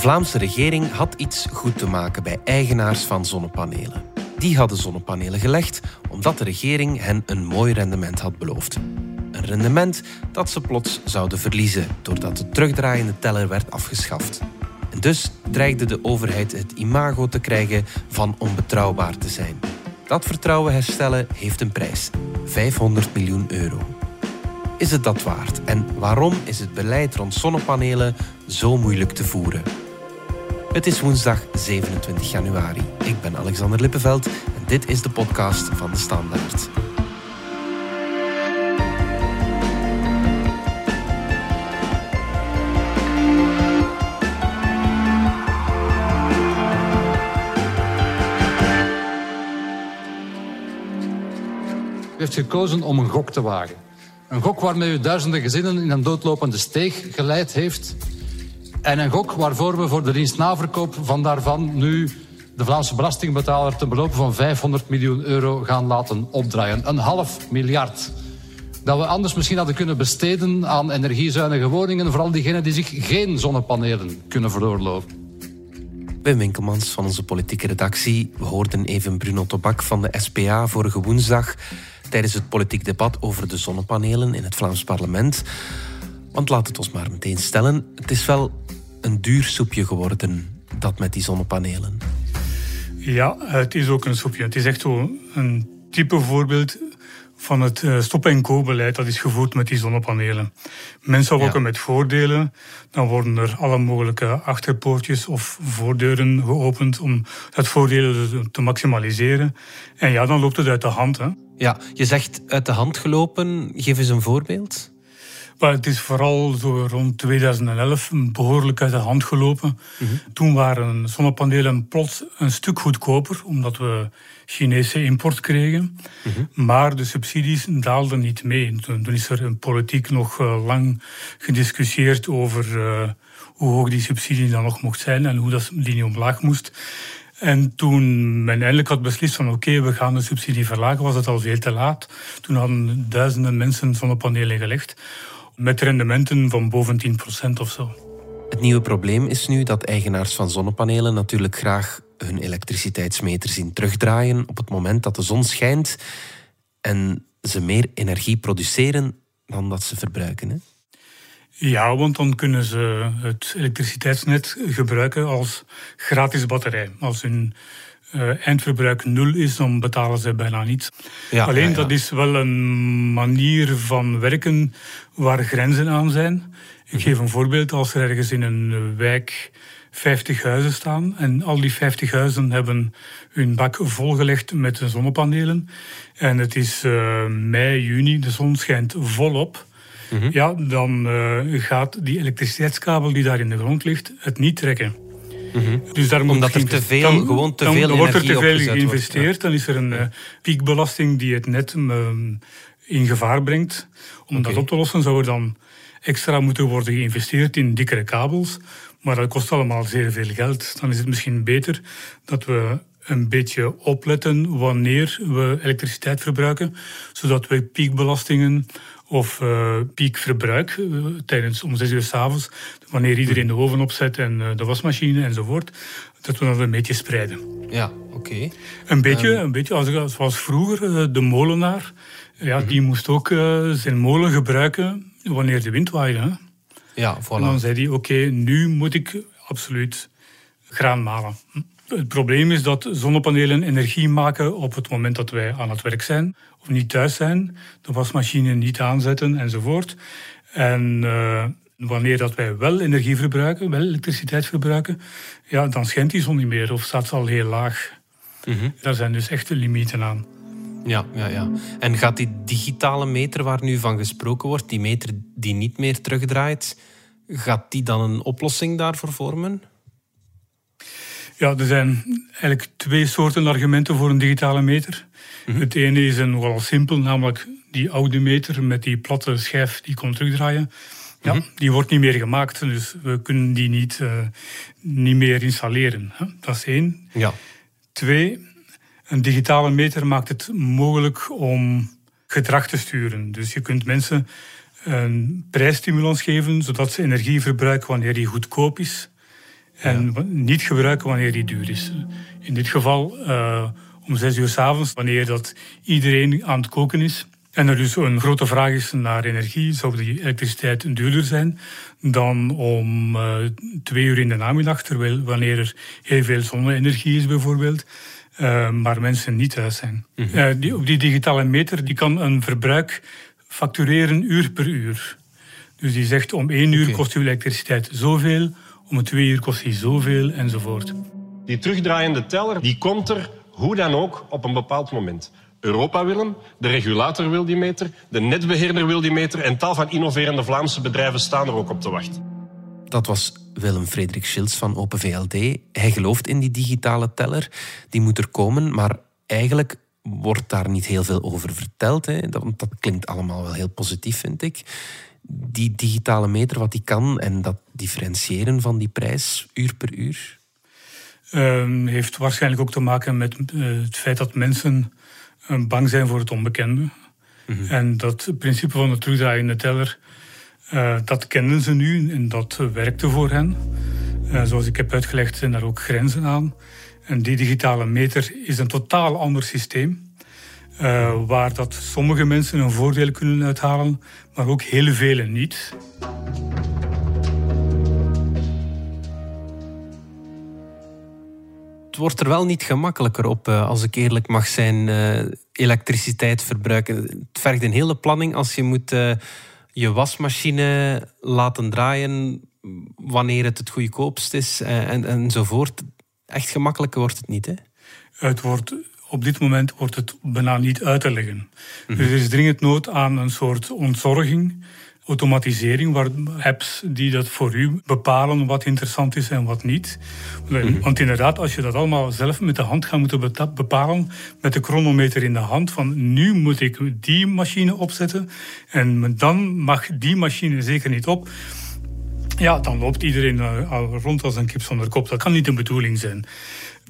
Vlaamse regering had iets goed te maken bij eigenaars van zonnepanelen. Die hadden zonnepanelen gelegd omdat de regering hen een mooi rendement had beloofd. Een rendement dat ze plots zouden verliezen doordat de terugdraaiende teller werd afgeschaft. En dus dreigde de overheid het imago te krijgen van onbetrouwbaar te zijn. Dat vertrouwen herstellen heeft een prijs: 500 miljoen euro. Is het dat waard? En waarom is het beleid rond zonnepanelen zo moeilijk te voeren? Het is woensdag 27 januari. Ik ben Alexander Lippenveld en dit is de podcast van de Standaard. U heeft gekozen om een gok te wagen. Een gok waarmee u duizenden gezinnen in een doodlopende steeg geleid heeft. En een gok waarvoor we voor de dienstnaverkoop van daarvan nu de Vlaamse belastingbetaler ten beloop van 500 miljoen euro gaan laten opdraaien. Een half miljard. Dat we anders misschien hadden kunnen besteden aan energiezuinige woningen, vooral diegenen die zich geen zonnepanelen kunnen veroorloven. Wim Winkelmans van onze politieke redactie. We hoorden even Bruno Tobak van de SPA vorige woensdag tijdens het politiek debat over de zonnepanelen in het Vlaams parlement. Want laat het ons maar meteen stellen, het is wel een duur soepje geworden, dat met die zonnepanelen. Ja, het is ook een soepje. Het is echt zo een type voorbeeld van het eh, stop-en-go-beleid dat is gevoerd met die zonnepanelen. Mensen lokken met voordelen, dan worden er alle mogelijke achterpoortjes of voordeuren geopend om het voordeel te maximaliseren. En ja, dan loopt het uit de hand. Hè. Ja, je zegt uit de hand gelopen. Geef eens een voorbeeld. Maar het is vooral zo rond 2011 behoorlijk uit de hand gelopen. Mhm. Toen waren zonnepanelen plots een stuk goedkoper, omdat we Chinese import kregen. Mhm. Maar de subsidies daalden niet mee. Toen, is er in politiek nog uh, lang gediscussieerd over uh, hoe hoog die subsidie dan nog mocht zijn en hoe dat die niet omlaag moest. En toen men eindelijk had beslist van oké, we gaan de subsidie verlagen, was het al veel te laat. Toen hadden duizenden mensen zonnepanelen gelegd met rendementen van boven 10% of zo. Het nieuwe probleem is nu dat eigenaars van zonnepanelen natuurlijk graag hun elektriciteitsmeter zien terugdraaien op het moment dat de zon schijnt en ze meer energie produceren dan dat ze verbruiken. Hè? Ja, want dan kunnen ze het elektriciteitsnet gebruiken als gratis batterij. Als hun uh, eindverbruik nul is, dan betalen ze bijna niets. Ja, Alleen dat is wel een manier van werken waar grenzen aan zijn. Ik mhm. geef een voorbeeld. Als er ergens in een wijk 50 huizen staan en al die 50 huizen hebben hun bak volgelegd met zonnepanelen en het is uh, mei, juni, de zon schijnt volop, mm ja, dan uh, gaat die elektriciteitskabel die daar in de grond ligt het niet trekken. Mm dus daar moet Omdat er te veel, dan, gewoon te dan, veel dan wordt er te veel geïnvesteerd. Dan is er een uh, piekbelasting die het net um, in gevaar brengt. Om okay. dat op te lossen zou er dan extra moeten worden geïnvesteerd in dikkere kabels. Maar dat kost allemaal zeer veel geld. Dan is het misschien beter dat we een beetje opletten wanneer we elektriciteit verbruiken, zodat we piekbelastingen of uh, piekverbruik uh, tijdens om zes uur s'avonds, wanneer iedereen de oven opzet en uh, de wasmachine enzovoort, dat we dat een beetje spreiden. Ja, oké. Een beetje, um, een beetje als, zoals vroeger, de molenaar, ja, -hmm. die moest ook zijn molen gebruiken wanneer de wind waaide. Hè? Ja, voilà. En dan zei hij, oké, nu moet ik absoluut graan malen. Het probleem is dat zonnepanelen energie maken op het moment dat wij aan het werk zijn of niet thuis zijn, de wasmachine niet aanzetten enzovoort. En uh, wanneer dat wij wel energie verbruiken, wel elektriciteit verbruiken, ja, dan schijnt die zon niet meer of staat ze al heel laag. Mm Daar zijn dus echte limieten aan. Ja, ja, ja. En gaat die digitale meter waar nu van gesproken wordt, die meter die niet meer terugdraait, gaat die dan een oplossing daarvoor vormen? Ja, er zijn eigenlijk twee soorten argumenten voor een digitale meter. Mhm. Het ene is een nogal simpel, namelijk die oude meter met die platte schijf die kon terugdraaien. Ja, mhm. Die wordt niet meer gemaakt, dus we kunnen die niet, uh, niet meer installeren. Hè? Dat is één. Ja. Twee, een digitale meter maakt het mogelijk om gedrag te sturen. Dus je kunt mensen een prijsstimulans geven, zodat ze energie verbruiken wanneer die goedkoop is En niet gebruiken wanneer die duur is. In dit geval uh, om zes uur s avonds, wanneer dat iedereen aan het koken is. En er dus een grote vraag is naar energie, zou die elektriciteit duurder zijn dan om uh, twee uur in de namiddag, terwijl wanneer er heel veel zonne-energie is bijvoorbeeld, uh, maar mensen niet thuis zijn. Mm -hmm. die, op die digitale meter die kan een verbruik factureren uur per uur. Dus die zegt om één uur kost uw elektriciteit zoveel, om twee uur kost die zoveel enzovoort. Die terugdraaiende teller die komt er hoe dan ook op een bepaald moment. Europa wil hem, de regulator wil die meter, de netbeheerder wil die meter en tal van innoverende Vlaamse bedrijven staan er ook op te wachten. Dat was Willem Frederik Schils van Open VLD. Hij gelooft in die digitale teller. Die moet er komen, maar eigenlijk wordt daar niet heel veel over verteld. Hè. Dat, dat klinkt allemaal wel heel positief, vind ik. Die digitale meter, wat die kan en dat differentiëren van die prijs uur per uur? Uh, heeft waarschijnlijk ook te maken met uh, het feit dat mensen uh, bang zijn voor het onbekende. Mm En dat principe van de terugdraaiende teller, uh, dat kennen ze nu en dat werkte voor hen. zoals ik heb uitgelegd zijn daar ook grenzen aan. En die digitale meter is een totaal ander systeem. Uh, waar dat sommige mensen een voordeel kunnen uithalen, maar ook heel vele niet. Het wordt er wel niet gemakkelijker op, uh, als ik eerlijk mag zijn, uh, elektriciteit verbruiken. Het vergt een hele planning als je moet je wasmachine laten draaien wanneer het het goedkoopst is en, enzovoort. Echt gemakkelijker wordt het niet, hè? Het wordt op dit moment wordt het bijna niet uit te leggen. Dus er is dringend nood aan een soort ontzorging, automatisering, waar apps die dat voor u bepalen wat interessant is en wat niet. Mhm. Want inderdaad, als je dat allemaal zelf met de hand gaat moeten bepalen, met de chronometer in de hand, van nu moet ik die machine opzetten en dan mag die machine zeker niet op. Ja, dan loopt iedereen eh, rond als een kip zonder kop. Dat kan niet de bedoeling zijn.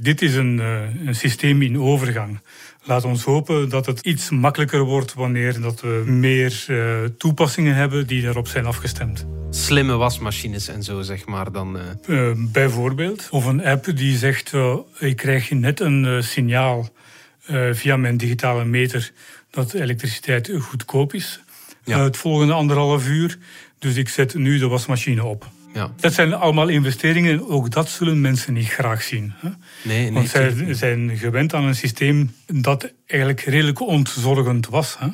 Dit is een, eh, een systeem in overgang. Laat ons hopen dat het iets makkelijker wordt wanneer dat we meer uh, toepassingen hebben die daarop zijn afgestemd. Slimme wasmachines en zo, zeg maar dan. Uh... bijvoorbeeld. Of een app die zegt: ik krijg net een signaal via mijn digitale meter dat elektriciteit goedkoop is. Ja. het volgende anderhalf uur. Dus ik zet nu de wasmachine op. Ja. Dat zijn allemaal investeringen en ook dat zullen mensen niet graag zien. Hè? Nee, nee, Want zij zijn gewend aan een systeem dat eigenlijk redelijk ontzorgend was. Hè?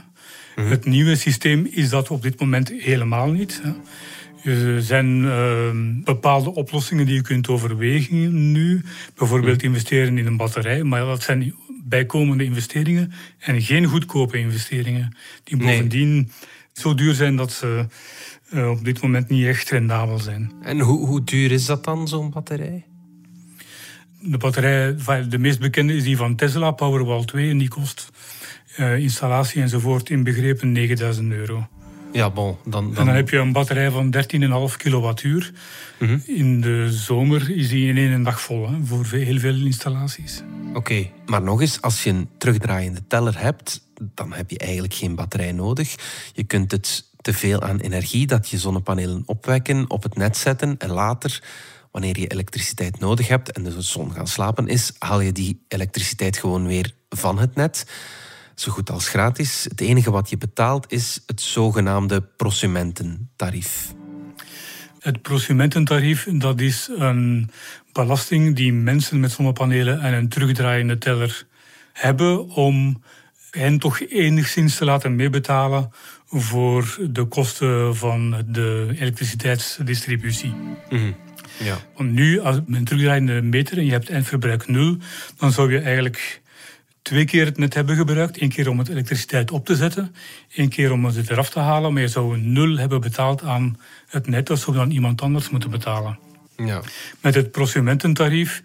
Mhm. Het nieuwe systeem is dat op dit moment helemaal niet. Hè? Er zijn uh, bepaalde oplossingen die je kunt overwegen nu. Bijvoorbeeld mhm. investeren in een batterij. Maar dat zijn bijkomende investeringen en geen goedkope investeringen. Die bovendien zo duur zijn dat ze uh, op dit moment niet echt rendabel zijn. En hoe, hoe duur is dat dan, zo'n batterij? De batterij, de meest bekende is die van Tesla, Powerwall 2. En die kost uh, installatie enzovoort inbegrepen 9000 euro. Ja, bon. Dan, dan... En dan heb je een batterij van 13,5 kilowattuur. Mm In de zomer is die in één dag vol, hè, voor heel veel installaties. Oké, maar nog eens, als je een terugdraaiende teller hebt, dan heb je eigenlijk geen batterij nodig. Je kunt het te veel aan energie dat je zonnepanelen opwekken, op het net zetten en later, wanneer je elektriciteit nodig hebt en de zon gaan slapen is, haal je die elektriciteit gewoon weer van het net. Zo goed als gratis. Het enige wat je betaalt is het zogenaamde prosumententarief. Het prosumententarief dat is een belasting die mensen met zonnepanelen en een terugdraaiende teller hebben om hen toch enigszins te laten meebetalen voor de kosten van de elektriciteitsdistributie. Mm Ja. Want nu, als men terugdraaiende meter en je hebt eindverbruik nul, dan zou je eigenlijk twee keer het net hebben gebruikt. Eén keer om het elektriciteit op te zetten, één keer om het eraf te halen. Maar je zou nul hebben betaald aan het net, dat zou dan iemand anders moeten betalen. Ja. Met het prosumententarief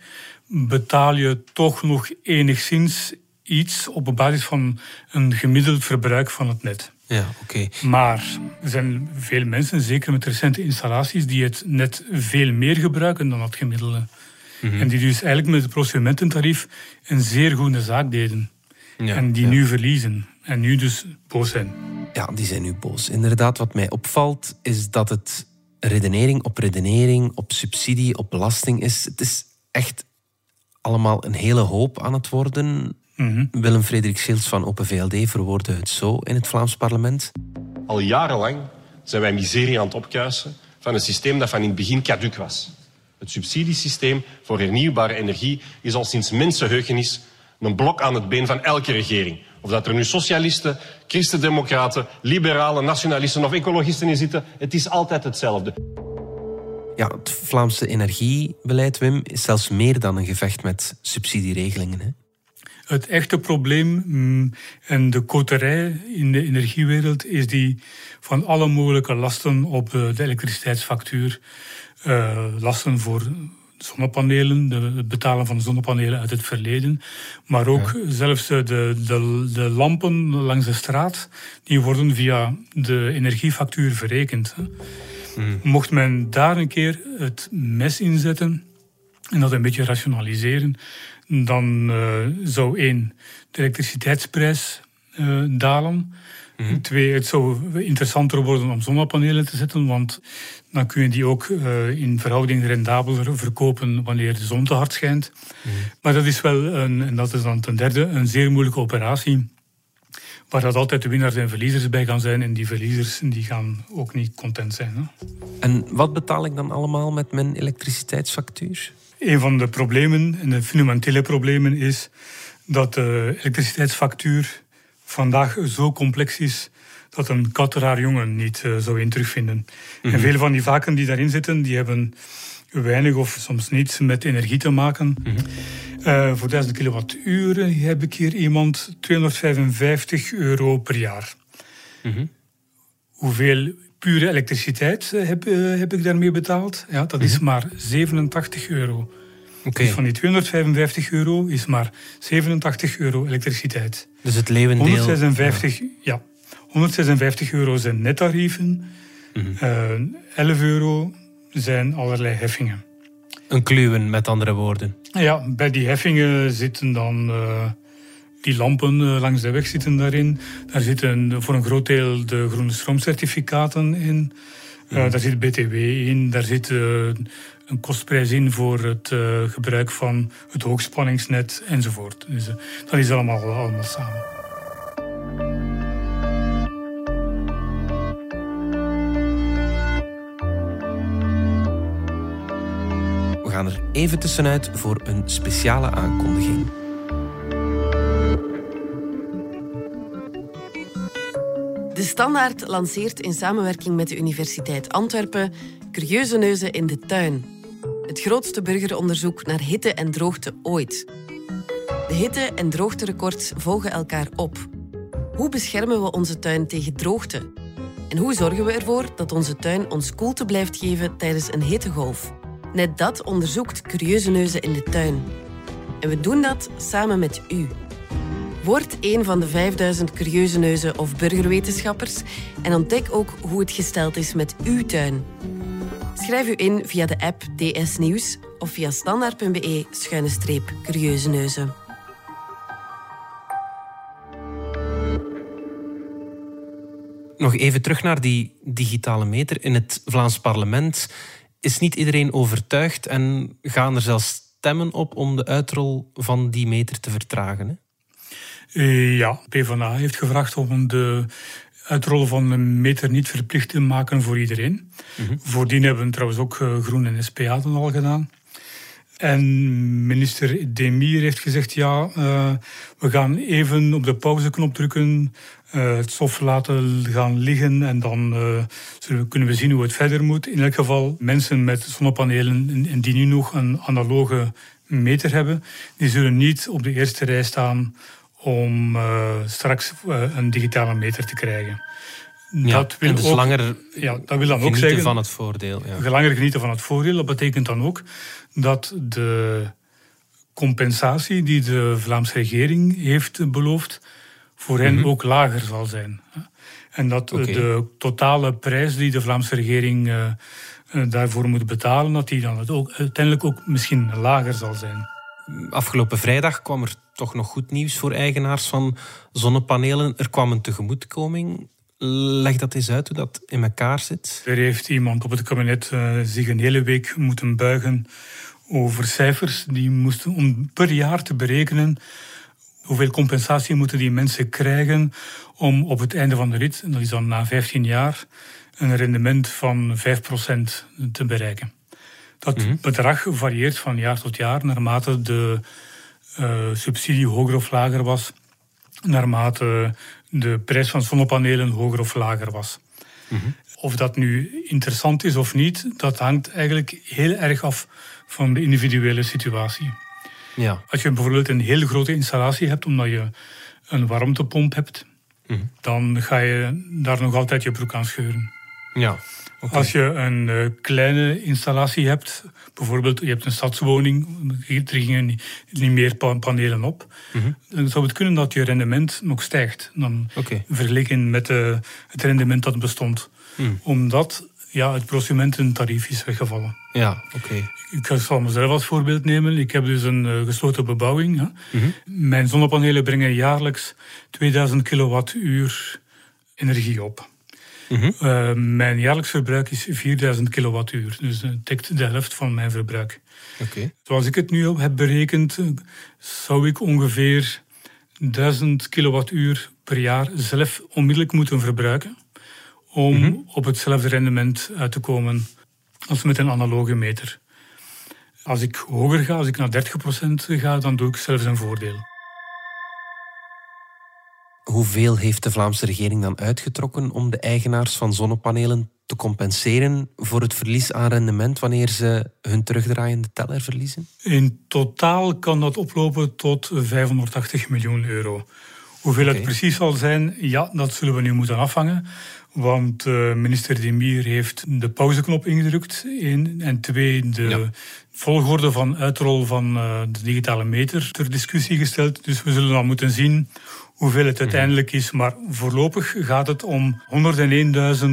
betaal je toch nog enigszins iets op basis van een gemiddeld verbruik van het net. Ja, oké. Maar er zijn veel mensen, zeker met recente installaties, die het net veel meer gebruiken dan het gemiddelde. Mhm. En die dus eigenlijk met het prosumententarief een zeer goede zaak deden. Ja, en die nu verliezen. En nu dus boos zijn. Ja, die zijn nu boos. Inderdaad, wat mij opvalt, is dat het redenering op redenering, op subsidie, op belasting is. Het is echt allemaal een hele hoop aan het worden. Mhm. Willem Frederik Schiels van Open VLD verwoordde het zo in het Vlaams parlement. Al jarenlang zijn wij miserie aan het opkuisen van een systeem dat van in het begin caduc was. Het subsidiesysteem voor hernieuwbare energie is al sinds mensenheugenis een blok aan het been van elke regering. Of dat er nu socialisten, christendemocraten, liberalen, nationalisten of ecologisten in zitten, het is altijd hetzelfde. Ja, het Vlaamse energiebeleid, Wim, is zelfs meer dan een gevecht met subsidieregelingen. Hè? Het echte probleem mm, en de koterij in de energiewereld is die van alle mogelijke lasten op de elektriciteitsfactuur. Uh, lasten voor zonnepanelen, de, het betalen van zonnepanelen uit het verleden. Maar ook zelfs de, de, de, lampen langs de straat, die worden via de energiefactuur verrekend. Hmm. Mocht men daar een keer het mes inzetten en dat een beetje rationaliseren, dan uh, zou één, de elektriciteitsprijs uh, dalen. Mm Twee, het zou interessanter worden om zonnepanelen te zetten, want dan kun je die ook uh, in verhouding rendabeler verkopen wanneer de zon te hard schijnt. Mhm. Maar dat is wel, een, en dat is dan ten derde, een zeer moeilijke operatie. Waar dat altijd de winnaars en verliezers bij gaan zijn. En die verliezers die gaan ook niet content zijn. Hè. En wat betaal ik dan allemaal met mijn elektriciteitsfactuur? Een van de problemen, en de fundamentele problemen, is dat de elektriciteitsfactuur vandaag zo complex is dat een kat er haar jongen niet uh, zou in terugvinden. En mhm. veel van die vakken die daarin zitten, die hebben weinig of soms niets met energie te maken. Mm -hmm. voor 1000 kilowattuur heb ik hier iemand 255 euro per jaar. Mhm. Hoeveel pure elektriciteit eh, heb, heb ik daarmee betaald? Ja, dat is mhm. maar 87 euro. Okay. Dus van die 255 euro is maar 87 euro elektriciteit. Dus het leeuwendeel... 156, ja. 156 euro zijn nettarieven. Mm 11 euro zijn allerlei heffingen. Een kluwen, met andere woorden. Ja, bij die heffingen zitten dan... Uh, die lampen uh, langs de weg zitten daarin. Daar zitten voor een groot deel de groene stroomcertificaten in. Uh, Daar zit BTW in. Daar zit een kostprijs in voor het gebruik van het hoogspanningsnet enzovoort. Dus dat is allemaal, allemaal samen. We gaan er even tussenuit voor een speciale aankondiging. Standaard lanceert in samenwerking met de Universiteit Antwerpen Curieuze Neuzen in de Tuin. Het grootste burgeronderzoek naar hitte en droogte ooit. De hitte- en droogterecords volgen elkaar op. Hoe beschermen we onze tuin tegen droogte? En hoe zorgen we ervoor dat onze tuin ons koelte blijft geven tijdens een hittegolf? Net dat onderzoekt Curieuze Neuzen in de Tuin. En we doen dat samen met u. Word een van de 5000 curieuze neuzen of burgerwetenschappers en ontdek ook hoe het gesteld is met uw tuin. Schrijf u in via de app DS Nieuws of via standaard.be-curieuze neuzen. Nog even terug naar die digitale meter. In het Vlaams parlement is niet iedereen overtuigd en gaan er zelfs stemmen op om de uitrol van die meter te vertragen. Hè? Uh, ja, PvdA heeft gevraagd om de uitrol van een meter niet verplicht te maken voor iedereen. Mm Voordien hebben we trouwens ook uh, Groen en SPA dan al gedaan. En minister Demir heeft gezegd: ja, uh, we gaan even op de pauzeknop drukken uh, het stof laten gaan liggen en dan uh, we, kunnen we zien hoe het verder moet. In elk geval, mensen met zonnepanelen en die nu nog een analoge meter hebben, die zullen niet op de eerste rij staan om uh, straks een digitale meter te krijgen. Ja, dat wil dus ook, langer ja, dat wil dan ook zeggen, van het voordeel. Ja. Langer genieten van het voordeel. Dat betekent dan ook dat de compensatie die de Vlaamse regering heeft beloofd, voor hen mhm. ook lager zal zijn. En dat de totale prijs die de Vlaamse regering uh, daarvoor moet betalen, dat die dan ook, uiteindelijk ook misschien lager zal zijn. Afgelopen vrijdag kwam er toch nog goed nieuws voor eigenaars van zonnepanelen. Er kwam een tegemoetkoming. Leg dat eens uit hoe dat in elkaar zit. Er heeft iemand op het kabinet uh, zich een hele week moeten buigen over cijfers. Die moesten om per jaar te berekenen hoeveel compensatie moeten die mensen krijgen om op het einde van de rit, en dat is dan na 15 jaar, een rendement van 5% te bereiken. Dat mhm. bedrag varieert van jaar tot jaar naarmate de subsidie hoger of lager was, naarmate de prijs van zonnepanelen hoger of lager was. Mhm. Of dat nu interessant is of niet, dat hangt eigenlijk heel erg af van de individuele situatie. Ja. Als je bijvoorbeeld een hele grote installatie hebt, omdat je een warmtepomp hebt, mhm. dan ga je daar nog altijd je broek aan scheuren. Ja. Als je een uh, kleine installatie hebt, bijvoorbeeld je hebt een stadswoning, er gingen niet, niet meer panelen op, mm dan zou het kunnen dat je rendement nog stijgt. Dan okay. vergeleken met uh, het rendement dat bestond. Mm. Omdat ja, het prosumententarief is weggevallen. Ja, oké. Ik zal mezelf als voorbeeld nemen. Ik heb dus een uh, gesloten bebouwing. Hè. Mhm. Mijn zonnepanelen brengen jaarlijks 2000 kilowattuur energie op. Mhm. Uh, mijn jaarlijks verbruik is 4000 kilowattuur. Dus dat dekt de helft van mijn verbruik. Okay. Zoals ik het nu heb berekend, eh, zou ik ongeveer 1000 kilowattuur per jaar zelf onmiddellijk moeten verbruiken om mhm. op hetzelfde rendement uit te komen als met een analoge meter. Als ik hoger ga, als ik naar 30% ga, dan doe ik zelfs een voordeel. Hoeveel heeft de Vlaamse regering dan uitgetrokken om de eigenaars van zonnepanelen te compenseren voor het verlies aan rendement wanneer ze hun terugdraaiende teller verliezen? In totaal kan dat oplopen tot 580 miljoen euro. Hoeveel het precies zal zijn, ja, dat zullen we nu moeten afvangen. Want uh, minister Demir heeft de pauzeknop ingedrukt. Één, en twee, de volgorde van uitrol van uh, de digitale meter ter discussie gesteld. Dus we zullen dan moeten zien hoeveel het mhm. uiteindelijk is. Maar voorlopig gaat het om 101.000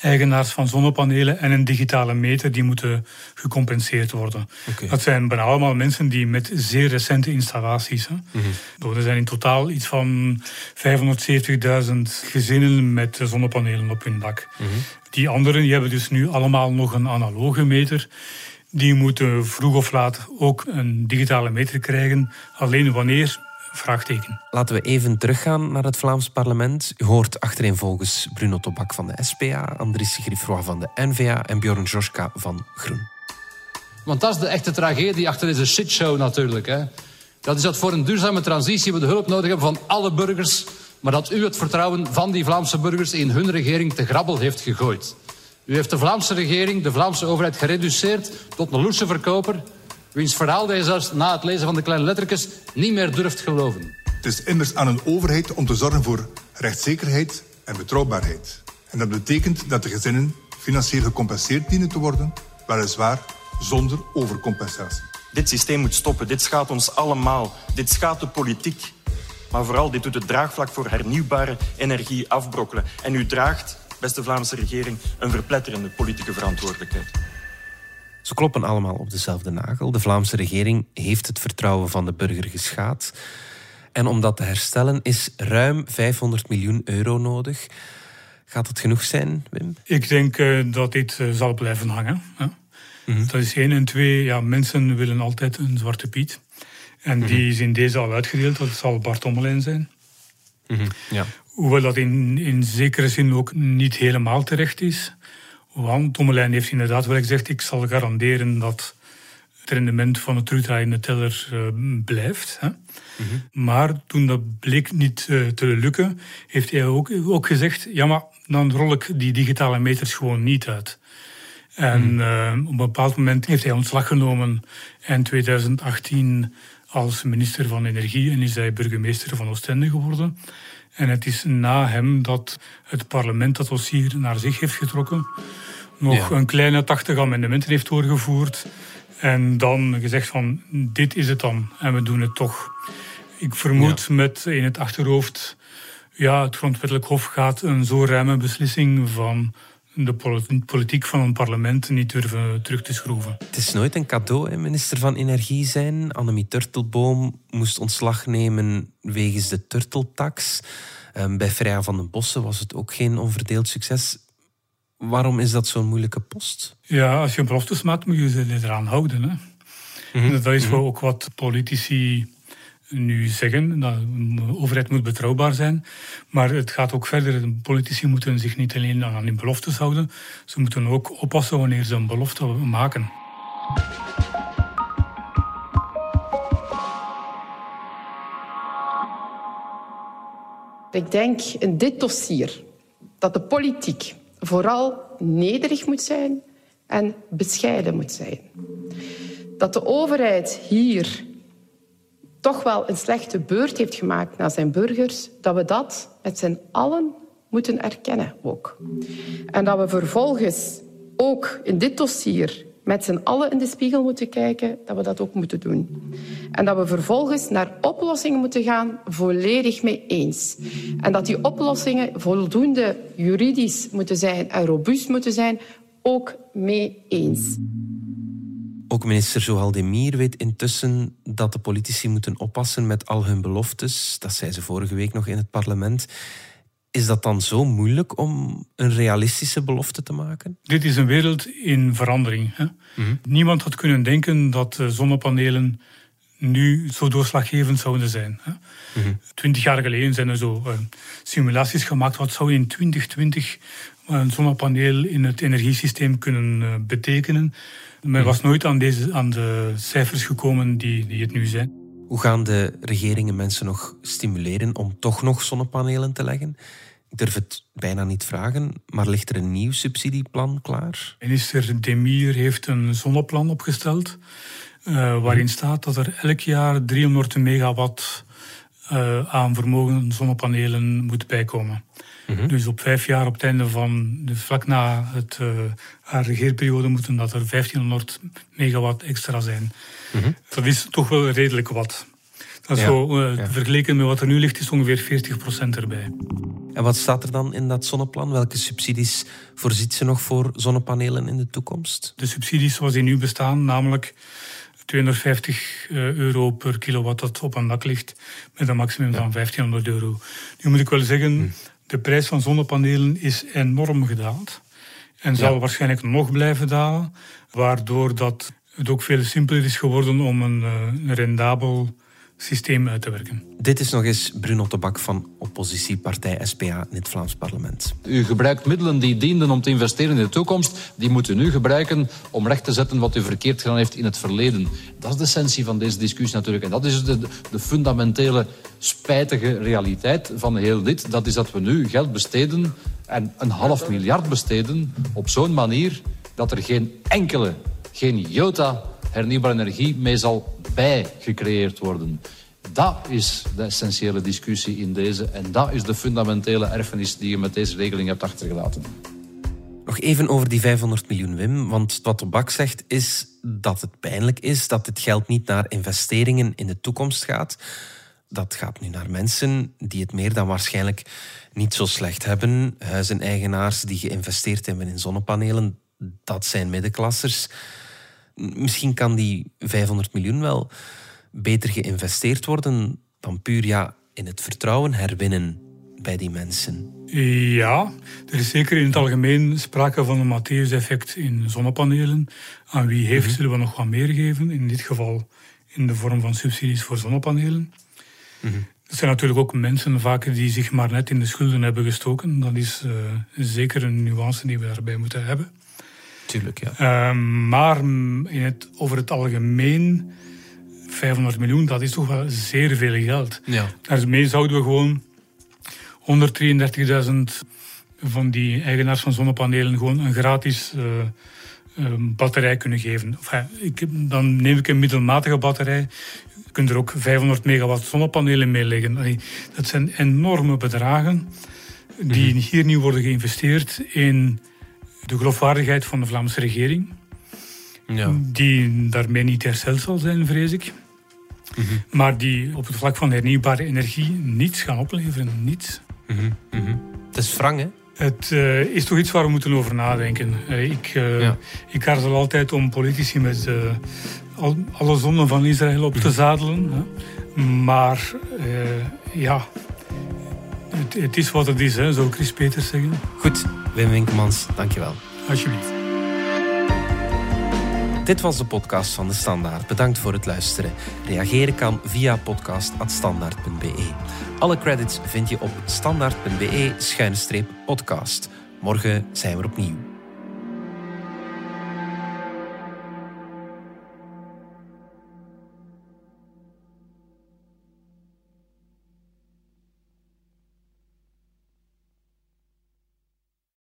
eigenaars van zonnepanelen en een digitale meter die moeten gecompenseerd worden. Dat zijn bijna allemaal mensen die met zeer recente installaties. Hè. Mm Er zijn in totaal iets van 570.000 gezinnen met zonnepanelen op hun dak. Mhm. Die anderen die hebben dus nu allemaal nog een analoge meter. Die moeten vroeg of laat ook een digitale meter krijgen. Alleen wanneer Vraagteken. Laten we even teruggaan naar het Vlaams parlement. U hoort achtereenvolgens Bruno Tobak van de SPA, Andries Griffroy van de NVA en Bjorn Joska van Groen. Want dat is de echte tragedie achter deze shitshow natuurlijk. Hè. Dat is dat voor een duurzame transitie we de hulp nodig hebben van alle burgers, maar dat u het vertrouwen van die Vlaamse burgers in hun regering te grabbel heeft gegooid. U heeft de Vlaamse regering, de Vlaamse overheid gereduceerd tot een loese verkoper wiens verhaal je zelfs na het lezen van de kleine lettertjes niet meer durft geloven. Het is immers aan een overheid om te zorgen voor rechtszekerheid en betrouwbaarheid. En dat betekent dat de gezinnen financieel gecompenseerd dienen te worden, weliswaar zonder overcompensatie. Dit systeem moet stoppen. Dit schaadt ons allemaal. Dit schaadt de politiek. Maar vooral, dit doet het draagvlak voor hernieuwbare energie afbrokkelen. En u draagt, beste Vlaamse regering, een verpletterende politieke verantwoordelijkheid. Ze kloppen allemaal op dezelfde nagel. De Vlaamse regering heeft het vertrouwen van de burger geschaad. En om dat te herstellen is ruim 500 miljoen euro nodig. Gaat dat genoeg zijn, Wim? Ik denk uh, dat dit uh, zal blijven hangen. Hè? Mhm. Dat is één. En twee, ja, mensen willen altijd een zwarte piet. En die mhm. is in deze al uitgedeeld. Dat zal Bart Ommelijn zijn. Mm ja. Hoewel dat in, in zekere zin ook niet helemaal terecht is. Want Tommelijn heeft inderdaad wel gezegd, ik zal garanderen dat het rendement van het terugdraaiende teller uh, blijft. Hè. Mhm. Maar toen dat bleek niet uh, te lukken, heeft hij ook, ook gezegd, ja maar dan rol ik die digitale meters gewoon niet uit. En uh, op een bepaald moment heeft hij ontslag genomen in 2018 als minister van Energie en is hij burgemeester van Oostende geworden. En het is na hem dat het parlement dat dossier naar zich heeft getrokken nog een kleine 80 amendementen heeft doorgevoerd. En dan gezegd van, dit is het dan. En we doen het toch. Ik vermoed met in het achterhoofd... Ja, het grondwettelijk hof gaat een zo ruime beslissing van de politiek van een parlement niet durven terug te schroeven. Het is nooit een cadeau, hè, minister van Energie zijn. Annemie Turtelboom moest ontslag nemen wegens de turteltax. Um, bij Freya van den Bossen was het ook geen onverdeeld succes. Waarom is dat zo'n moeilijke post? Ja, als je beloftes maakt, moet je ze eraan houden. Hè? Mhm. Dat is mhm. ook wat politici nu zeggen. Dat de overheid moet betrouwbaar zijn. Maar het gaat ook verder. De politici moeten zich niet alleen aan hun beloftes houden. Ze moeten ook oppassen wanneer ze een belofte maken. Ik denk in dit dossier dat de politiek vooral nederig moet zijn en bescheiden moet zijn. Dat de overheid hier toch wel een slechte beurt heeft gemaakt naar zijn burgers, dat we dat met z'n allen moeten erkennen ook. En dat we vervolgens ook in dit dossier met z'n allen in de spiegel moeten kijken, dat we dat ook moeten doen. En dat we vervolgens naar oplossingen moeten gaan, volledig mee eens. En dat die oplossingen voldoende juridisch moeten zijn en robuust moeten zijn, ook mee eens. Ook minister Zohal Demir weet intussen dat de politici moeten oppassen met al hun beloftes. Dat zei ze vorige week nog in het parlement. Is dat dan zo moeilijk om een realistische belofte te maken? Dit is een wereld in verandering. Hè? Mhm. Niemand had kunnen denken dat zonnepanelen nu zo doorslaggevend zouden zijn. Hè? Mhm. Twintig jaar geleden zijn er zo uh, simulaties gemaakt. Wat zou in 2020 een zonnepaneel in het energiesysteem kunnen uh, betekenen? Men was nooit aan, deze, aan de cijfers gekomen die, die het nu zijn. Hoe gaan de regeringen mensen nog stimuleren om toch nog zonnepanelen te leggen? Ik durf het bijna niet vragen, maar ligt er een nieuw subsidieplan klaar? Minister Demir heeft een zonneplan opgesteld. Uh, waarin staat dat er elk jaar 300 megawatt uh, aan vermogen zonnepanelen moet bijkomen. Mhm. Dus op vijf jaar, op het einde van, dus vlak na het, uh, haar regeerperiode, moeten dat er 1500 megawatt extra zijn. Mhm. Dat is toch wel redelijk wat. Dat is zo, uh, vergeleken met wat er nu ligt, is ongeveer 40% erbij. En wat staat er dan in dat zonneplan? Welke subsidies voorziet ze nog voor zonnepanelen in de toekomst? De subsidies zoals die nu bestaan, namelijk 250 eh, euro per kilowatt dat op een dak ligt, met een maximum van 1500 euro. Nu moet ik wel zeggen, hm de prijs van zonnepanelen is enorm gedaald. En zal waarschijnlijk nog blijven dalen. Waardoor dat het ook veel simpeler is geworden om een, eh, een rendabel systeem uit te werken. Dit is nog eens Bruno Tobak van oppositiepartij SPA in het Vlaams parlement. U gebruikt middelen die dienden om te investeren in de toekomst. Die moet u nu gebruiken om recht te zetten wat u verkeerd gedaan heeft in het verleden. Dat is de essentie van deze discussie natuurlijk. En dat is de, de fundamentele spijtige realiteit van heel dit. Dat is dat we nu geld besteden en een half miljard besteden op zo'n manier dat er geen enkele, geen jota hernieuwbare energie mee zal bijgecreëerd worden. Dat is de essentiële discussie in deze en dat is de fundamentele erfenis die je met deze regeling hebt achtergelaten. Nog even over die 500 miljoen, Wim. Want wat de bak zegt is dat het pijnlijk is dat dit geld niet naar investeringen in de toekomst gaat. Dat gaat nu naar mensen die het meer dan waarschijnlijk niet zo slecht hebben. Huizeneigenaars die geïnvesteerd hebben in zonnepanelen, dat zijn middenklassers misschien kan die 500 miljoen wel beter geïnvesteerd worden dan puur ja, in het vertrouwen herwinnen bij die mensen. Ja, er is zeker in het algemeen sprake van een Matthäus-effect in zonnepanelen. Aan wie heeft, mhm. zullen we nog wat meer geven. In dit geval in de vorm van subsidies voor zonnepanelen. Mm Er zijn natuurlijk ook mensen vaak die zich maar net in de schulden hebben gestoken. Dat is uh, zeker een nuance die we daarbij moeten hebben. Tuurlijk, ja. Ehm, maar in het, over het algemeen, 500 miljoen, dat is toch wel zeer veel geld. Ja. Daarmee zouden we gewoon 133.000 van die eigenaars van zonnepanelen gewoon een gratis uh, batterij kunnen geven. Enfin, ik, dan neem ik een middelmatige batterij. Je kunt er ook 500 megawatt zonnepanelen mee leggen. Dat zijn enorme bedragen die mhm. hier nu worden geïnvesteerd in de geloofwaardigheid van de Vlaamse regering. Ja. Die daarmee niet hersteld zal zijn, vrees ik. Mhm. Maar die op het vlak van hernieuwbare energie niets gaan opleveren. Niets. Mm Het is wrang, hè? Het uh, is toch iets waar we moeten over nadenken. Uh, ik, uh, ja. ik aarzel altijd om politici met al, alle zonden van Israël op te zadelen. Hè. Maar ja, het, het, is wat het is, hè, zou Chris Peters zeggen. Goed, Wim Winkelmans, dankjewel. Alsjeblieft. Dit was de podcast van De Standaard. Bedankt voor het luisteren. Reageren kan via podcast.standaard.be. Alle credits vind je op standaard.be-podcast. Morgen zijn we opnieuw.